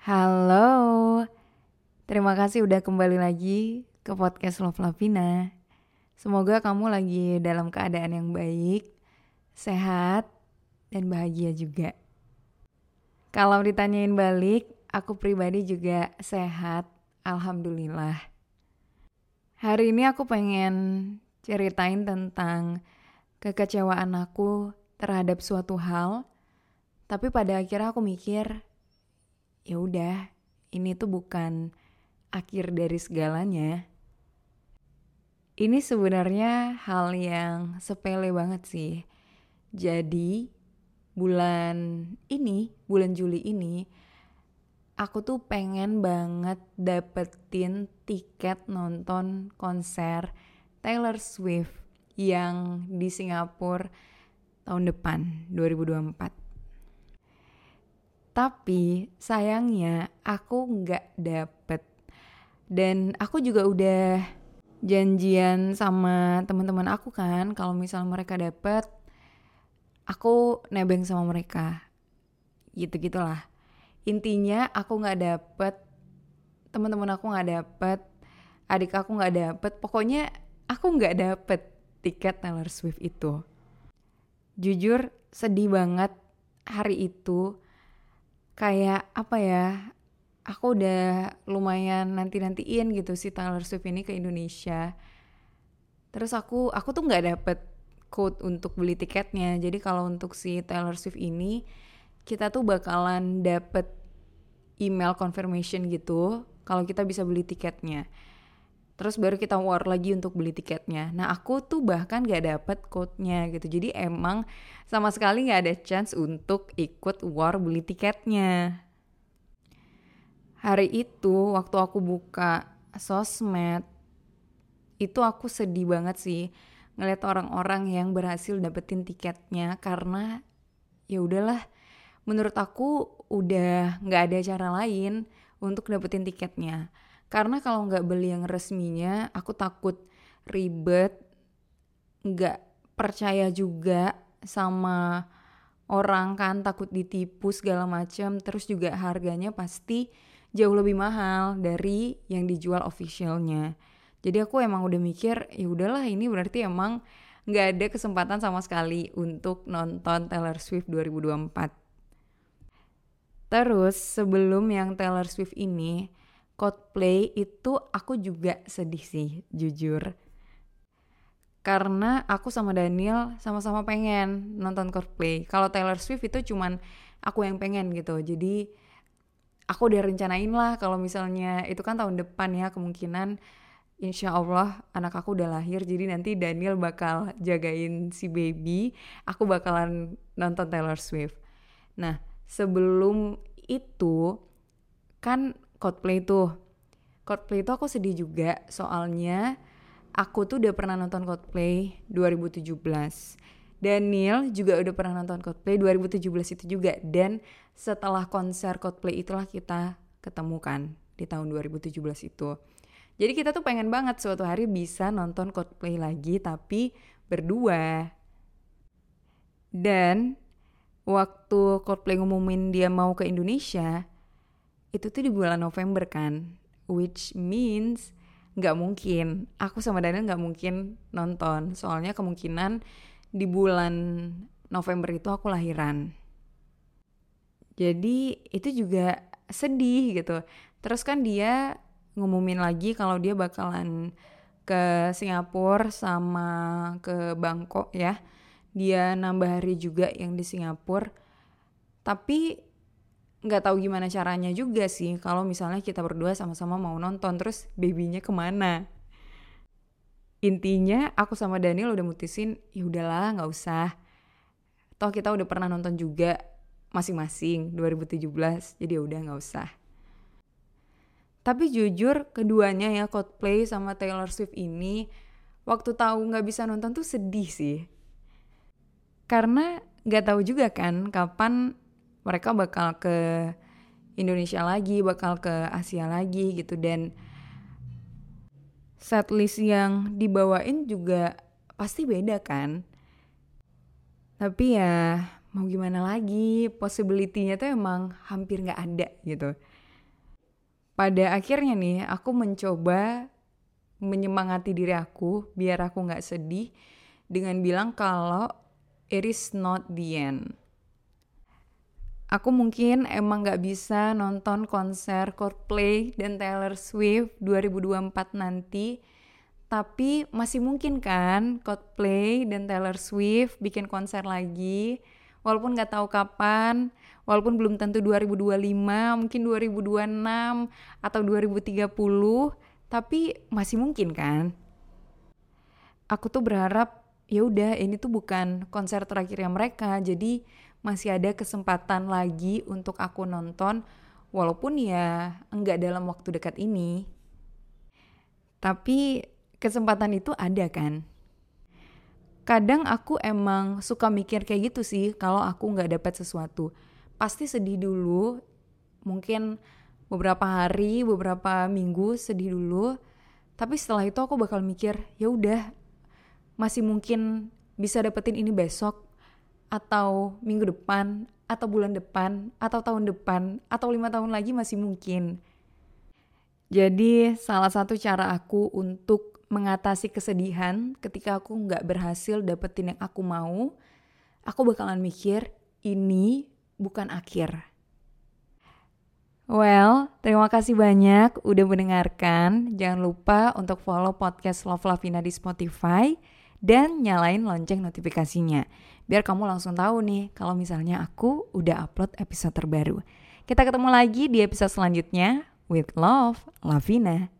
Halo, terima kasih udah kembali lagi ke podcast Love Lavina. Semoga kamu lagi dalam keadaan yang baik, sehat, dan bahagia juga. Kalau ditanyain balik, aku pribadi juga sehat, alhamdulillah. Hari ini aku pengen ceritain tentang kekecewaan aku terhadap suatu hal, tapi pada akhirnya aku mikir, ya udah, ini tuh bukan akhir dari segalanya. Ini sebenarnya hal yang sepele banget sih. Jadi, bulan ini, bulan Juli ini, aku tuh pengen banget dapetin tiket nonton konser Taylor Swift yang di Singapura tahun depan 2024. Tapi sayangnya aku nggak dapet. Dan aku juga udah janjian sama teman-teman aku kan kalau misal mereka dapet aku nebeng sama mereka. Gitu gitulah intinya aku nggak dapet teman-teman aku nggak dapet adik aku nggak dapet pokoknya aku nggak dapet tiket Taylor Swift itu. Jujur sedih banget hari itu kayak apa ya aku udah lumayan nanti-nantiin gitu si Taylor Swift ini ke Indonesia. Terus aku aku tuh nggak dapet code untuk beli tiketnya. Jadi kalau untuk si Taylor Swift ini kita tuh bakalan dapet email confirmation gitu kalau kita bisa beli tiketnya terus baru kita war lagi untuk beli tiketnya. Nah aku tuh bahkan gak dapet code-nya gitu, jadi emang sama sekali gak ada chance untuk ikut war beli tiketnya. Hari itu waktu aku buka sosmed, itu aku sedih banget sih ngeliat orang-orang yang berhasil dapetin tiketnya karena ya udahlah menurut aku udah nggak ada cara lain untuk dapetin tiketnya karena kalau nggak beli yang resminya, aku takut ribet, nggak percaya juga sama orang kan takut ditipu segala macam. Terus juga harganya pasti jauh lebih mahal dari yang dijual officialnya. Jadi aku emang udah mikir ya udahlah ini berarti emang nggak ada kesempatan sama sekali untuk nonton Taylor Swift 2024. Terus sebelum yang Taylor Swift ini, Coldplay itu aku juga sedih sih jujur. Karena aku sama Daniel sama-sama pengen nonton Coldplay. Kalau Taylor Swift itu cuman aku yang pengen gitu. Jadi aku udah rencanain lah kalau misalnya itu kan tahun depan ya kemungkinan insya Allah anak aku udah lahir. Jadi nanti Daniel bakal jagain si baby aku bakalan nonton Taylor Swift. Nah sebelum itu kan Coldplay tuh. Coldplay itu aku sedih juga soalnya aku tuh udah pernah nonton Coldplay 2017. Daniel juga udah pernah nonton Coldplay 2017 itu juga dan setelah konser Coldplay itulah kita ketemukan di tahun 2017 itu. Jadi kita tuh pengen banget suatu hari bisa nonton Coldplay lagi tapi berdua. Dan waktu Coldplay ngumumin dia mau ke Indonesia, itu tuh di bulan November kan which means nggak mungkin. Aku sama Daniel nggak mungkin nonton. Soalnya kemungkinan di bulan November itu aku lahiran. Jadi itu juga sedih gitu. Terus kan dia ngumumin lagi kalau dia bakalan ke Singapura sama ke Bangkok ya. Dia nambah hari juga yang di Singapura. Tapi nggak tahu gimana caranya juga sih kalau misalnya kita berdua sama-sama mau nonton terus babynya ke mana. Intinya aku sama Daniel udah mutusin ya udahlah nggak usah. Toh kita udah pernah nonton juga masing-masing 2017 jadi ya udah nggak usah. Tapi jujur keduanya ya Coldplay sama Taylor Swift ini waktu tahu nggak bisa nonton tuh sedih sih. Karena nggak tahu juga kan kapan mereka bakal ke Indonesia lagi bakal ke Asia lagi gitu. Dan setlist yang dibawain juga pasti beda kan? Tapi ya mau gimana lagi? Possibility-nya tuh emang hampir nggak ada gitu. Pada akhirnya nih aku mencoba menyemangati diri aku biar aku nggak sedih dengan bilang kalau it is not the end. Aku mungkin emang nggak bisa nonton konser Coldplay dan Taylor Swift 2024 nanti, tapi masih mungkin kan Coldplay dan Taylor Swift bikin konser lagi, walaupun nggak tahu kapan, walaupun belum tentu 2025 mungkin 2026 atau 2030 tapi masih mungkin kan? Aku tuh berharap ya udah ini tuh bukan konser terakhirnya mereka. Jadi masih ada kesempatan lagi untuk aku nonton walaupun ya enggak dalam waktu dekat ini. Tapi kesempatan itu ada kan? Kadang aku emang suka mikir kayak gitu sih kalau aku nggak dapat sesuatu. Pasti sedih dulu mungkin beberapa hari beberapa minggu sedih dulu. Tapi setelah itu aku bakal mikir ya udah masih mungkin bisa dapetin ini besok atau minggu depan atau bulan depan atau tahun depan atau lima tahun lagi masih mungkin jadi salah satu cara aku untuk mengatasi kesedihan ketika aku nggak berhasil dapetin yang aku mau aku bakalan mikir ini bukan akhir. Well, terima kasih banyak udah mendengarkan. Jangan lupa untuk follow podcast Love Lavina di Spotify dan nyalain lonceng notifikasinya. Biar kamu langsung tahu nih kalau misalnya aku udah upload episode terbaru. Kita ketemu lagi di episode selanjutnya with Love Lavina.